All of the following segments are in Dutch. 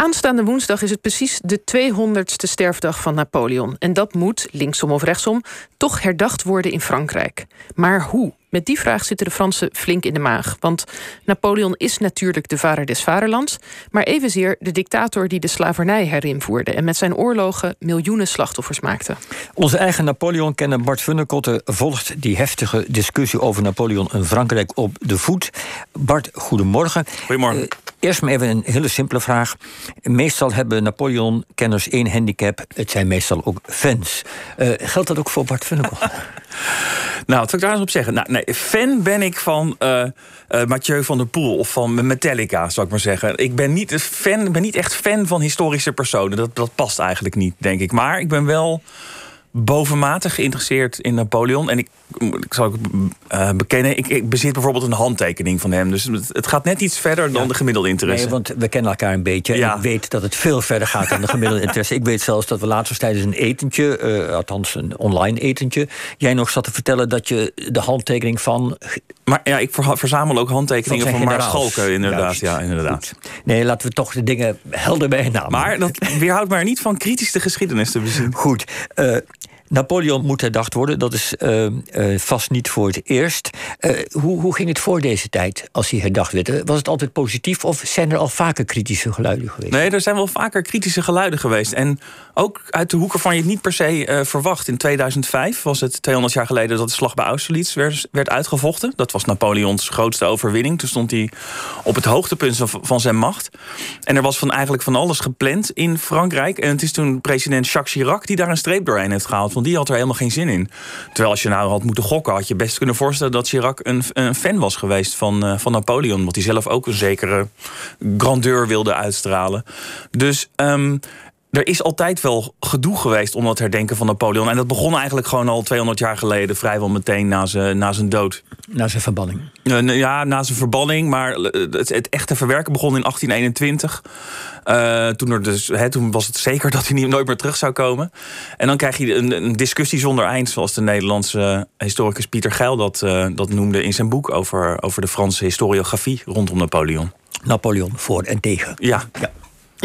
Aanstaande woensdag is het precies de 200ste sterfdag van Napoleon. En dat moet, linksom of rechtsom, toch herdacht worden in Frankrijk. Maar hoe? Met die vraag zitten de Fransen flink in de maag. Want Napoleon is natuurlijk de vader des vaderlands, maar evenzeer de dictator die de slavernij herinvoerde en met zijn oorlogen miljoenen slachtoffers maakte. Onze eigen Napoleon-kenner Bart Vunnekotte volgt die heftige discussie over Napoleon in Frankrijk op de voet. Bart, goedemorgen. Goedemorgen. Eerst maar even een hele simpele vraag. Meestal hebben Napoleon-kenners één handicap. Het zijn meestal ook fans. Uh, geldt dat ook voor Bart Vunnekotte? nou, wat wil ik daar eens op zeggen? Nou, nee, fan ben ik van uh, Mathieu van der Poel of van Metallica, zou ik maar zeggen. Ik ben niet, fan, ben niet echt fan van historische personen. Dat, dat past eigenlijk niet, denk ik. Maar ik ben wel bovenmatig geïnteresseerd in Napoleon. En ik, ik zal ook uh, bekennen, ik, ik, bezit bijvoorbeeld een handtekening van hem. Dus het, gaat net iets verder dan de gemiddelde interesse. Nee, want we kennen elkaar een beetje. Ja. En ik weet dat het veel verder gaat dan de gemiddelde interesse. Ik weet zelfs dat we laatst tijdens een etentje, uh, althans een online etentje... jij nog zat te vertellen dat je de handtekening van... Maar ja, ik verzamel ook handtekeningen van, van Maart Schalken, inderdaad. Ja, inderdaad. Nee, laten we toch de dingen helder bij namen. Maar dat weerhoudt mij er niet van kritisch de geschiedenis te bezien. Goed. Uh, Napoleon moet herdacht worden, dat is uh, uh, vast niet voor het eerst. Uh, hoe, hoe ging het voor deze tijd als hij herdacht werd? Was het altijd positief of zijn er al vaker kritische geluiden geweest? Nee, er zijn wel vaker kritische geluiden geweest. En ook uit de hoek waarvan je het niet per se verwacht. In 2005 was het 200 jaar geleden dat de slag bij Austerlitz werd, werd uitgevochten. Dat was Napoleons grootste overwinning. Toen stond hij op het hoogtepunt van zijn macht. En er was van eigenlijk van alles gepland in Frankrijk. En het is toen president Jacques Chirac die daar een streep doorheen heeft gehaald die had er helemaal geen zin in. Terwijl als je nou had moeten gokken, had je best kunnen voorstellen dat Chirac een, een fan was geweest van, uh, van Napoleon. Want hij zelf ook een zekere grandeur wilde uitstralen. Dus um, er is altijd wel gedoe geweest om dat herdenken van Napoleon. En dat begon eigenlijk gewoon al 200 jaar geleden, vrijwel meteen na zijn, na zijn dood. Na zijn verbanning? Ja, na zijn verbanning. Maar het, het echte verwerken begon in 1821. Uh, toen, er dus, toen was het zeker dat hij niet, nooit meer terug zou komen. En dan krijg je een, een discussie zonder eind, zoals de Nederlandse historicus Pieter Geil dat, uh, dat noemde in zijn boek over, over de Franse historiografie rondom Napoleon. Napoleon voor en tegen. Ja. ja.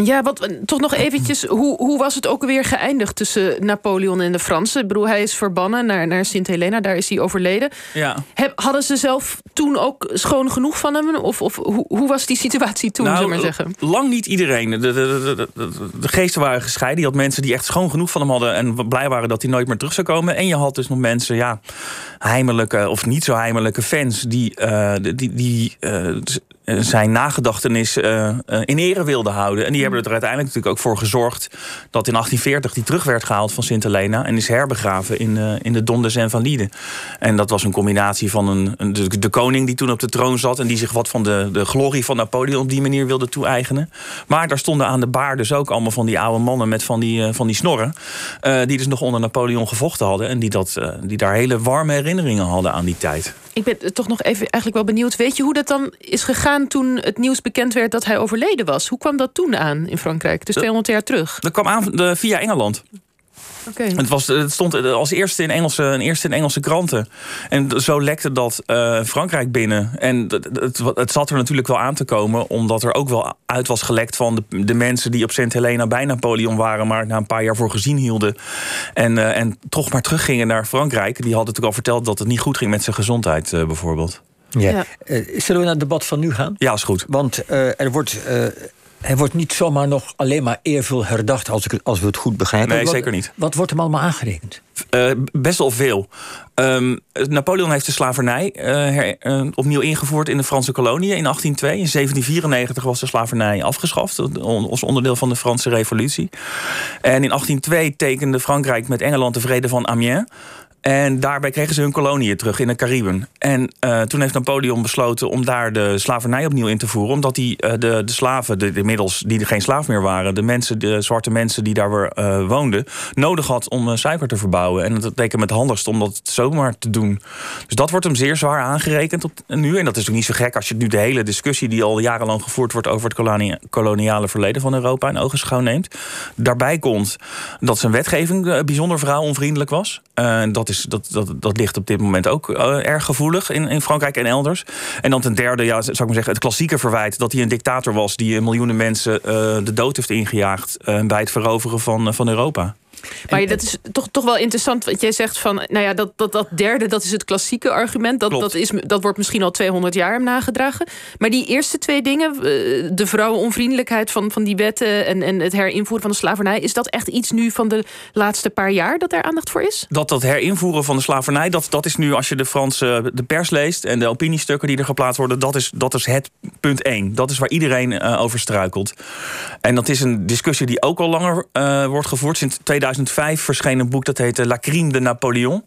Ja, wat, toch nog eventjes, hoe, hoe was het ook weer geëindigd tussen Napoleon en de Fransen? Ik bedoel, hij is verbannen naar, naar Sint Helena, daar is hij overleden. Ja. hadden ze zelf toen ook schoon genoeg van hem? Of, of hoe, hoe was die situatie toen, nou, maar zeggen? Lang niet iedereen. De, de, de, de, geesten waren gescheiden. Je had mensen die echt schoon genoeg van hem hadden... en blij waren dat hij nooit meer terug zou komen. En je had dus nog mensen, ja, heimelijke of niet zo heimelijke fans... die, uh, die, die uh, zijn nagedachtenis uh, in ere wilden houden. En die hebben er uiteindelijk natuurlijk ook voor gezorgd... dat in 1840 die terug werd gehaald van Sint Helena... en is herbegraven in, uh, in de Don de Zenvalide. En dat was een combinatie van een, de, de, koning die toen op de troon zat... en die zich wat van de, de glorie van Napoleon op die manier wilde toe-eigenen. Maar daar stonden aan de baar dus ook allemaal van die oude mannen... met van die, van die snorren, die dus nog onder Napoleon gevochten hadden... en die, dat, die daar hele warme herinneringen hadden aan die tijd. Ik ben toch nog even eigenlijk wel benieuwd. Weet je hoe dat dan is gegaan toen het nieuws bekend werd dat hij overleden was? Hoe kwam dat toen aan in Frankrijk? Dus 200 jaar terug. Dat kwam aan de, via Engeland. Okay. Het, was, het stond als eerste in Engelse, eerste in Engelse kranten. En zo lekte dat uh, Frankrijk binnen. En het, het, het, zat er natuurlijk wel aan te komen... omdat er ook wel uit was gelekt van de, de mensen... die op Sint Helena bij Napoleon waren... maar na een paar jaar voor gezien hielden. En, uh, en toch maar teruggingen naar Frankrijk. Die hadden natuurlijk al verteld dat het niet goed ging met zijn gezondheid uh, bijvoorbeeld. Ja. ja. zullen we naar het debat van nu gaan? Ja, is goed. Want er wordt hij wordt niet zomaar nog alleen maar eervol herdacht, als, ik, als we het goed begrijpen. Nee, wat, zeker niet. Wat wordt hem allemaal aangerekend? Uh, best wel veel. Um, Napoleon heeft de slavernij uh, her, uh, opnieuw ingevoerd in de Franse koloniën in 1802. In 1794 was de slavernij afgeschaft als onderdeel van de Franse revolutie. En in 1802 tekende Frankrijk met Engeland de vrede van Amiens. En daarbij kregen ze hun koloniën terug in de Cariben. En uh, toen heeft Napoleon besloten om daar de slavernij opnieuw in te voeren. Omdat hij uh, de, de slaven, de, inmiddels die geen slaaf meer waren... de, mensen, de zwarte mensen die daar weer, uh, woonden... nodig had om suiker te verbouwen. En dat leek hem het handigst om dat zomaar te doen. Dus dat wordt hem zeer zwaar aangerekend op, nu. En dat is ook niet zo gek als je nu de hele discussie... die al jarenlang gevoerd wordt over het kolonia koloniale verleden van Europa... in ogenschouw neemt. Daarbij komt dat zijn wetgeving bijzonder vrouwonvriendelijk was. Dat, is, dat, dat, dat ligt op dit moment ook erg gevoelig in, in Frankrijk en elders. En dan ten derde, ja, zou ik maar zeggen, het klassieke verwijt dat hij een dictator was die miljoenen mensen de dood heeft ingejaagd bij het veroveren van, van Europa. Maar dat is toch, toch wel interessant wat jij zegt van, nou ja, dat, dat, dat derde, dat is het klassieke argument. Dat, dat, is, dat wordt misschien al 200 jaar hem nagedragen. Maar die eerste twee dingen, eh, de vrouwenonvriendelijkheid van, van die wetten en, en het herinvoeren van de slavernij, is dat echt iets nu van de laatste paar jaar dat er aandacht voor is? Dat dat herinvoeren van de slavernij, dat, dat is nu als je de Franse de pers leest en de opiniestukken die er geplaatst worden, dat is, dat is het punt één. Dat is waar iedereen uh, over struikelt. En dat is een discussie die ook al langer uh, wordt gevoerd. Sinds 2000 2005 verscheen een boek dat heette La Crime de Napoleon.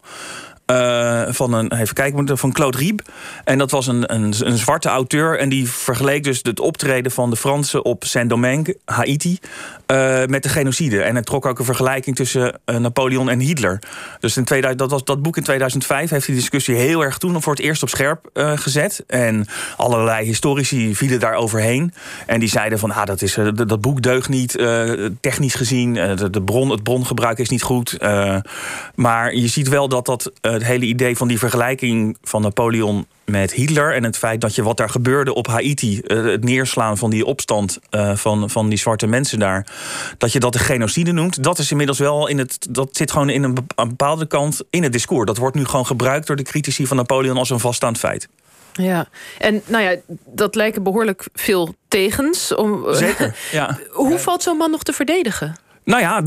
Uh, van een, even kijken, van Claude Rieb. En dat was een, een, een, zwarte auteur. En die vergeleek dus het optreden van de Fransen op Saint-Domingue, Haiti, uh, met de genocide. En hij trok ook een vergelijking tussen uh, Napoleon en Hitler. Dus in 2000, dat, was, dat boek in 2005 heeft die discussie heel erg toen voor het eerst op scherp gezet. En allerlei historici vielen daar overheen. En die zeiden van, ah, dat, is, dat boek deugt niet, technisch gezien. De, de, bron, het brongebruik is niet goed. maar je ziet wel dat dat het hele idee van die vergelijking van Napoleon met Hitler en het feit dat je wat daar gebeurde op Haiti, eh, het neerslaan van die opstand uh, van, van die zwarte mensen daar, dat je dat de genocide noemt, dat is inmiddels wel in het, dat zit gewoon in een bepaalde kant in het discours. Dat wordt nu gewoon gebruikt door de critici van Napoleon als een vaststaand feit. Ja, en nou ja, dat lijken behoorlijk veel tegens. Om, Zeker, ja. Hoe valt zo'n man nog te verdedigen? Nou ja,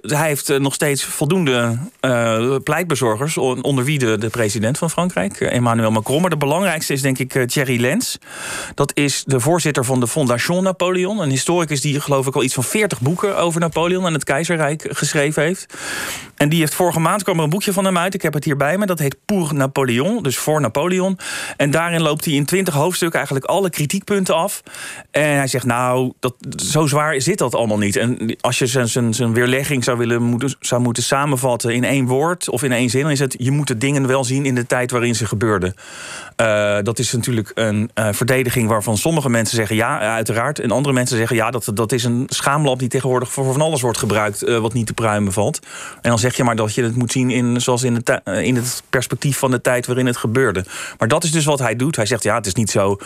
hij heeft eh, nog steeds voldoende uh, pleitbezorgers... onder wie de, de, president van Frankrijk, eh, Emmanuel Macron. Maar de belangrijkste is denk ik Thierry Lenz. Dat is de voorzitter van de Fondation Napoleon. Een historicus die geloof ik al iets van 40 boeken... over Napoleon en het keizerrijk geschreven heeft. En die heeft vorige maand kwam er een boekje van hem uit. Ik heb het hier bij me. Dat heet Pour Napoleon, dus voor Napoleon. En daarin loopt hij in 20 hoofdstukken eigenlijk alle kritiekpunten af. En hij zegt, nou, dat, zo zwaar zit dat allemaal niet. En als je zijn, weerlegging zou, willen, moeten, zou moeten samenvatten in één woord of in één zin... dan is het, je moet de dingen wel zien in de tijd waarin ze gebeurden. Uh, dat is natuurlijk een uh, verdediging waarvan sommige mensen zeggen ja, uiteraard. En andere mensen zeggen ja, dat, dat is een schaamlab die tegenwoordig voor van alles wordt gebruikt... Wat niet te pruimen valt. En dan zeg maar dat je het moet zien in, zoals in, eh, in het perspectief van de tijd waarin het gebeurde. Maar dat is dus wat hij doet. Hij zegt ja, het is niet zo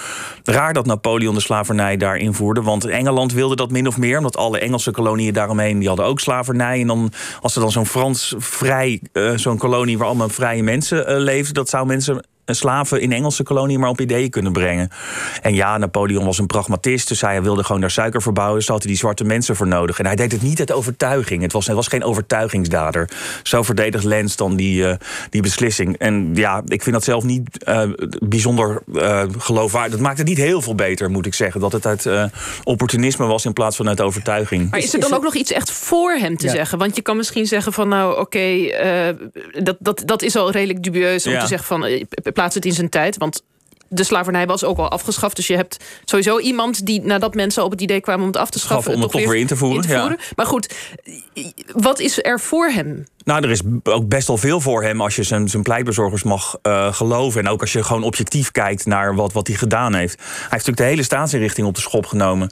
raar dat Napoleon de slavernij daar invoerde. Want Engeland wilde dat min of meer, omdat alle Engelse koloniën daaromheen die hadden ook slavernij. En dan als er dan zo'n Frans vrij, uh, zo'n kolonie waar allemaal vrije mensen uh, leefden, dat zou mensen slaven in Engelse koloniën maar op ideeën kunnen brengen. En ja, Napoleon was een pragmatist, dus hij wilde gewoon daar suiker verbouwen. Dus had hij die zwarte mensen voor nodig. En hij deed het niet uit overtuiging. Het was, hij was geen overtuigingsdader. Zo verdedigt Lens dan die, uh, die beslissing. En ja, ik vind dat zelf niet uh, bijzonder uh, geloofwaardig. Dat maakt het niet heel veel beter, moet ik zeggen. Dat het uit opportunisme was in plaats van uit overtuiging. Maar is er dan ook nog iets echt voor hem te zeggen? Want je kan misschien zeggen van nou, oké, okay, dat, dat, dat is al redelijk dubieus om ja. te zeggen van plaats het in zijn tijd. Want de slavernij was ook al afgeschaft. Dus je hebt sowieso iemand die nadat mensen op het idee kwamen om het af te schaffen. Om het toch weer, in te voeren. Ja. Maar goed, wat is er voor hem? Nou, er is ook best wel veel voor hem als je zijn, zijn pleitbezorgers mag uh, geloven. En ook als je gewoon objectief kijkt naar wat, wat hij gedaan heeft. Hij heeft natuurlijk de hele staatsinrichting op de schop genomen.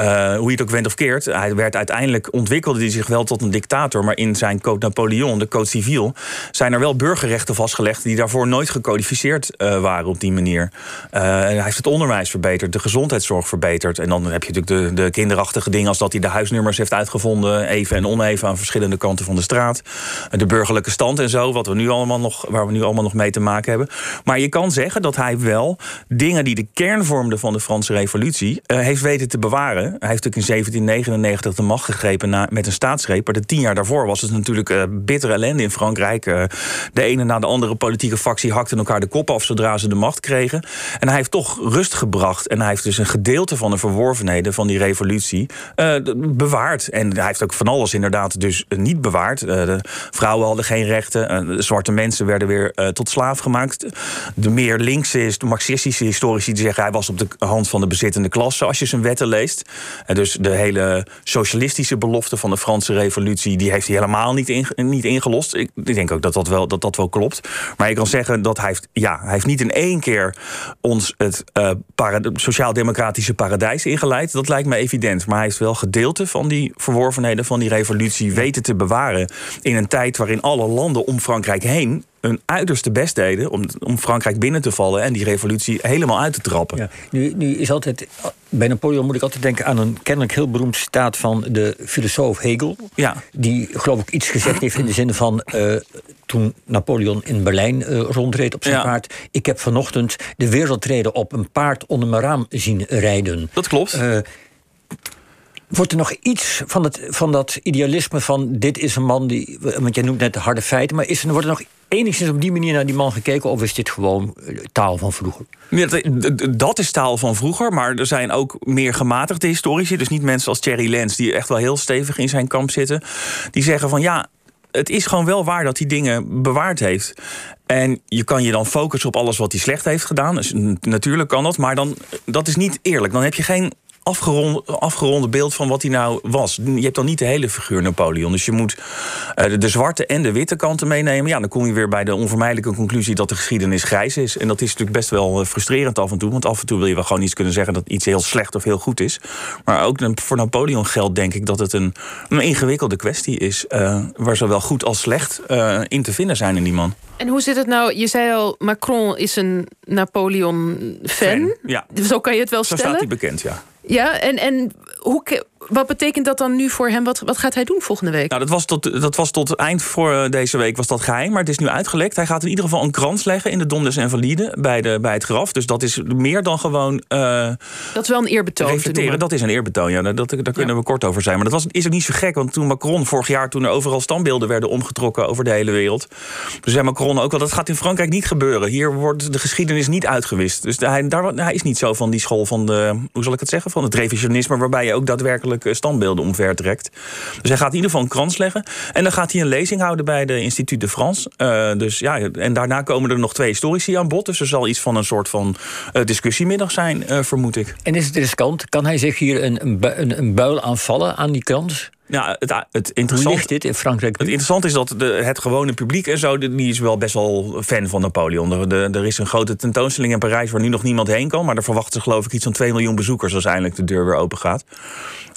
Uh, hoe je het ook went of keert. Hij werd uiteindelijk ontwikkelde hij zich wel tot een dictator. Maar in zijn Code Napoleon, de Code Civil, zijn er wel burgerrechten vastgelegd die daarvoor nooit gecodificeerd uh, waren op die manier. Hij heeft het onderwijs verbeterd, de gezondheidszorg verbeterd. En dan heb je natuurlijk de, de kinderachtige dingen als dat hij de huisnummers heeft uitgevonden, even en oneven aan verschillende kanten van de straat. De burgerlijke stand en zo, wat we nu allemaal nog, waar we nu allemaal nog mee te maken hebben. Maar je kan zeggen dat hij wel dingen die de kern vormden van de Franse Revolutie heeft weten te bewaren. Hij heeft natuurlijk in 1799 de macht gegrepen na, met een staatsgreep. Maar de tien jaar daarvoor was het natuurlijk uh, bittere ellende in Frankrijk. Uh, de ene na de andere politieke fractie hakte elkaar de kop af zodra ze de macht kregen. En hij heeft toch rust gebracht. En hij heeft dus een gedeelte van de verworvenheden van die revolutie bewaard. En hij heeft ook van alles inderdaad dus niet bewaard. de vrouwen hadden geen rechten. de zwarte mensen werden weer tot slaaf gemaakt. De meer linkse, marxistische historici die zeggen hij was op de hand van de bezittende klasse als je zijn wetten leest. En dus de hele socialistische belofte van de Franse revolutie... die heeft hij helemaal niet, niet ingelost. Ik, denk ook dat dat, wel, dat dat wel klopt. Maar je kan zeggen dat hij heeft, ja, hij heeft niet in één keer... ons het sociaal-democratische paradijs ingeleid. Dat lijkt me evident. Maar hij heeft wel gedeelte van die verworvenheden van die revolutie weten te bewaren. In een tijd waarin alle landen om Frankrijk heen hun uiterste best deden om, om Frankrijk binnen te vallen en die revolutie helemaal uit te trappen. Ja, nu, nu is altijd, bij Napoleon moet ik altijd denken aan een kennelijk heel beroemd staat van de filosoof Hegel. Ja. Die geloof ik iets gezegd heeft in de zin van. Uh, toen Napoleon in Berlijn uh, rondreed op zijn paard. Ik heb vanochtend de wereldreden op een paard onder mijn raam zien rijden. Dat klopt. Uh, Wordt er nog iets van, het, van dat idealisme van dit is een man die. Want jij noemt net de harde feiten, maar is er, wordt er nog enigszins op die manier naar die man gekeken? Of is dit gewoon eh, taal van vroeger? dat is taal van vroeger, maar er zijn ook meer gematigde historici. Dus niet mensen als Thierry Lens, die echt wel heel stevig in zijn kamp zitten. Die zeggen van ja, het is gewoon wel waar dat hij dingen bewaard heeft. En je kan je dan focussen op alles wat hij slecht heeft gedaan. Dus natuurlijk kan dat, maar dan, dat is niet eerlijk. Dan heb je geen afgeronde, afgeronde beeld van wat hij nou was. Je hebt dan niet de hele figuur Napoleon. Dus je moet uh, de, zwarte en de witte kanten meenemen. Ja, dan kom je weer bij de onvermijdelijke conclusie dat de geschiedenis grijs is. En dat is natuurlijk best wel eh, frustrerend af en toe. Want af en toe wil je wel gewoon iets kunnen zeggen dat iets heel slecht of heel goed is. Maar ook voor Napoleon geldt denk ik dat het een, een ingewikkelde kwestie is. Uh, waar zowel goed als slecht uh, in te vinden zijn in die man. En hoe zit het nou? Je zei al, Macron is een Napoleon-fan. Ja. Zo kan je het wel stellen. Zo staat hij bekend, ja. Ja, en, en hoe, wat betekent dat dan nu voor hem? Wat, wat gaat hij doen volgende week? Nou, dat was tot, dat was tot eind voor eh, deze week was dat geheim. Maar het is nu uitgelekt. Hij gaat in ieder geval een krans leggen in de Dom des Invalides bij, de, bij het graf. Dus dat is meer dan gewoon. Uh, dat is wel een eerbetoon. Reflecteren. Dat is een eerbetoon, ja. Dat, daar kunnen we kort over zijn. Maar dat was, is ook niet zo gek. Want toen Macron vorig jaar, toen er overal standbeelden werden omgetrokken over de hele wereld. Toen zei Macron ook wel: dat gaat in Frankrijk niet gebeuren. Hier wordt de geschiedenis niet uitgewist. Dus hij, daar, hij is niet zo van die school van de. Hoe zal ik het zeggen? Van het revisionisme. Waarbij je ook daadwerkelijk eh, standbeelden omvertrekt. Dus hij gaat in ieder geval een krans leggen. En dan gaat hij een lezing houden bij de Instituut de France. Uh, dus ja, en daarna komen er nog twee historici aan bod. Dus er zal iets van een soort van uh, discussiemiddag zijn, vermoed ik. En is het riskant? Kan hij zich hier een, een, een buil aanvallen aan die krans? Ja, het, het interessant, ligt dit in Frankrijk? Het interessante is dat de, het gewone publiek en zo, die is wel best wel fan van Napoleon. Er, er, is een grote tentoonstelling in Parijs waar nu nog niemand heen kan. Maar er verwachten ze geloof ik iets van 2 miljoen bezoekers als eindelijk de deur weer open gaat.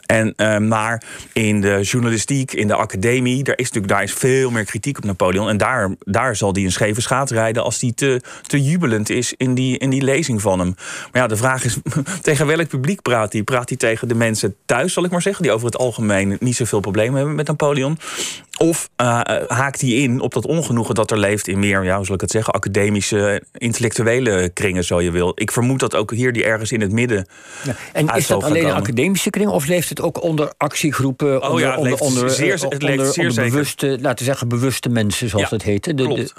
En, uh, maar in de journalistiek, in de academie, daar is natuurlijk daar is veel meer kritiek op Napoleon. En daar, daar zal hij een scheve schaat rijden als hij te, te jubelend is in die, in die lezing van hem. Maar ja, de vraag is: tegen welk publiek praat hij? Praat hij tegen de mensen thuis, zal ik maar zeggen, die over het algemeen niet zoveel problemen hebben met Napoleon? Of uh, haakt hij in op dat ongenoegen dat er leeft in meer, ja, hoe zal ik het zeggen, academische, intellectuele kringen, zo je wil. Ik vermoed dat ook hier die ergens in het midden. Ja. En is dat alleen een academische kring of leeft het ook onder actiegroepen? Oh, onder, ja, het onder, onder, zeer, het onder, onder, zeer bewuste, laten we zeggen, bewuste mensen, zoals ja, het heet. De, de,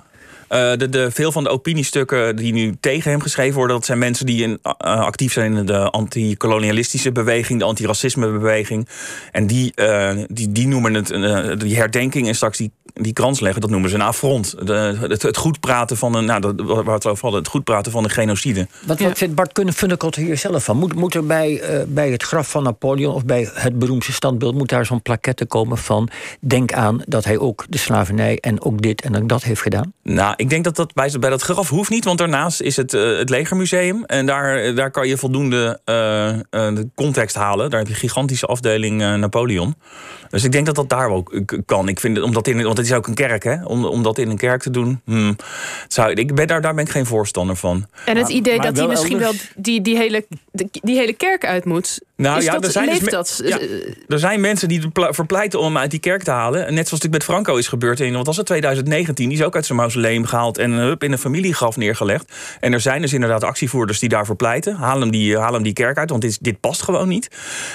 uh, de, de, veel van de opiniestukken die nu tegen hem geschreven worden, dat zijn mensen die in, uh, actief zijn in de anti-kolonialistische beweging, de antiracismebeweging. En die, uh, die, die noemen het die herdenking en straks die die krans leggen, dat noemen ze een affront. De, het, het, goed praten van een, nou, dat, waar het over hadden, het goed praten van een genocide. Wat, wat vindt Bart Funnekotte hier zelf van? Moet, moet er bij, uh, bij het graf van Napoleon of bij het beroemde standbeeld, moet daar zo'n plaquette komen van denk aan dat hij ook de slavernij en ook dit en ook dat heeft gedaan? Nou, ik denk dat dat bij, bij dat graf hoeft niet, want daarnaast is het, uh, het legermuseum en daar, daar kan je voldoende uh, context halen. Daar heb je een gigantische afdeling Napoleon. Dus ik denk dat dat daar ook kan. Ik vind, omdat in, want het is ook een kerk, hè? Om, om dat in een kerk te doen. Hmm, zou, ik ben, daar, daar ben ik geen voorstander van. En het idee dat hij misschien wel die, die, hele, die hele kerk uit moet. Nou ja, dat, er zijn dus leeft dat? Ja, er zijn mensen die verpleiten om hem uit die kerk te halen. Net zoals het met Franco is gebeurd in wat was het, 2019. Die is ook uit zijn mausoleum gehaald en hup, in een familiegraf neergelegd. En er zijn dus inderdaad actievoerders die daar verpleiten. Haal hem die, haal hem die kerk uit, want dit, dit past gewoon niet.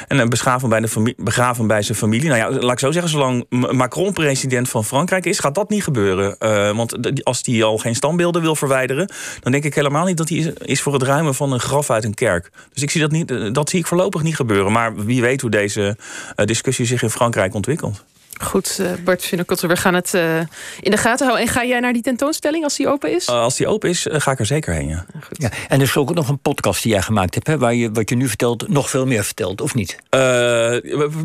En dan begraven bij, de familie, begraven bij zijn familie. Nou ja, laat ik zo zeggen, zolang Macron president van Frankrijk is, gaat dat niet gebeuren. Uh, want als hij al geen standbeelden wil verwijderen, dan denk ik helemaal niet dat hij is voor het ruimen van een graf uit een kerk. Dus ik zie dat niet, dat zie ik voorlopig niet gebeuren. Maar wie weet hoe deze uh, discussie zich in Frankrijk ontwikkelt. Goed, Bart Vinnekotter, we gaan het uh, in de gaten houden. En ga jij naar die tentoonstelling als die open is? Uh, als die open is, ga ik er zeker heen, ja. Goed. ja. En er is ook nog een podcast die jij gemaakt hebt... Hè, waar je wat je nu vertelt nog veel meer vertelt, of niet?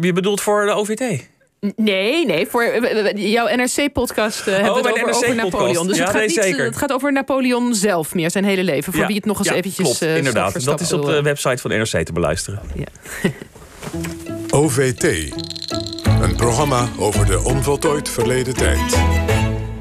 je bedoelt voor de OVT? Nee, nee, voor jouw NRC-podcast uh, hebben we het over, over Napoleon. Dus ja, het, gaat nee, niet, zeker. het gaat over Napoleon zelf meer, zijn hele leven. Voor ja, wie het nog eens ja, eventjes... Klopt, uh, inderdaad. Dat is op de website van NRC te beluisteren. Ja. OVT. Een programma over de onvoltooid verleden tijd.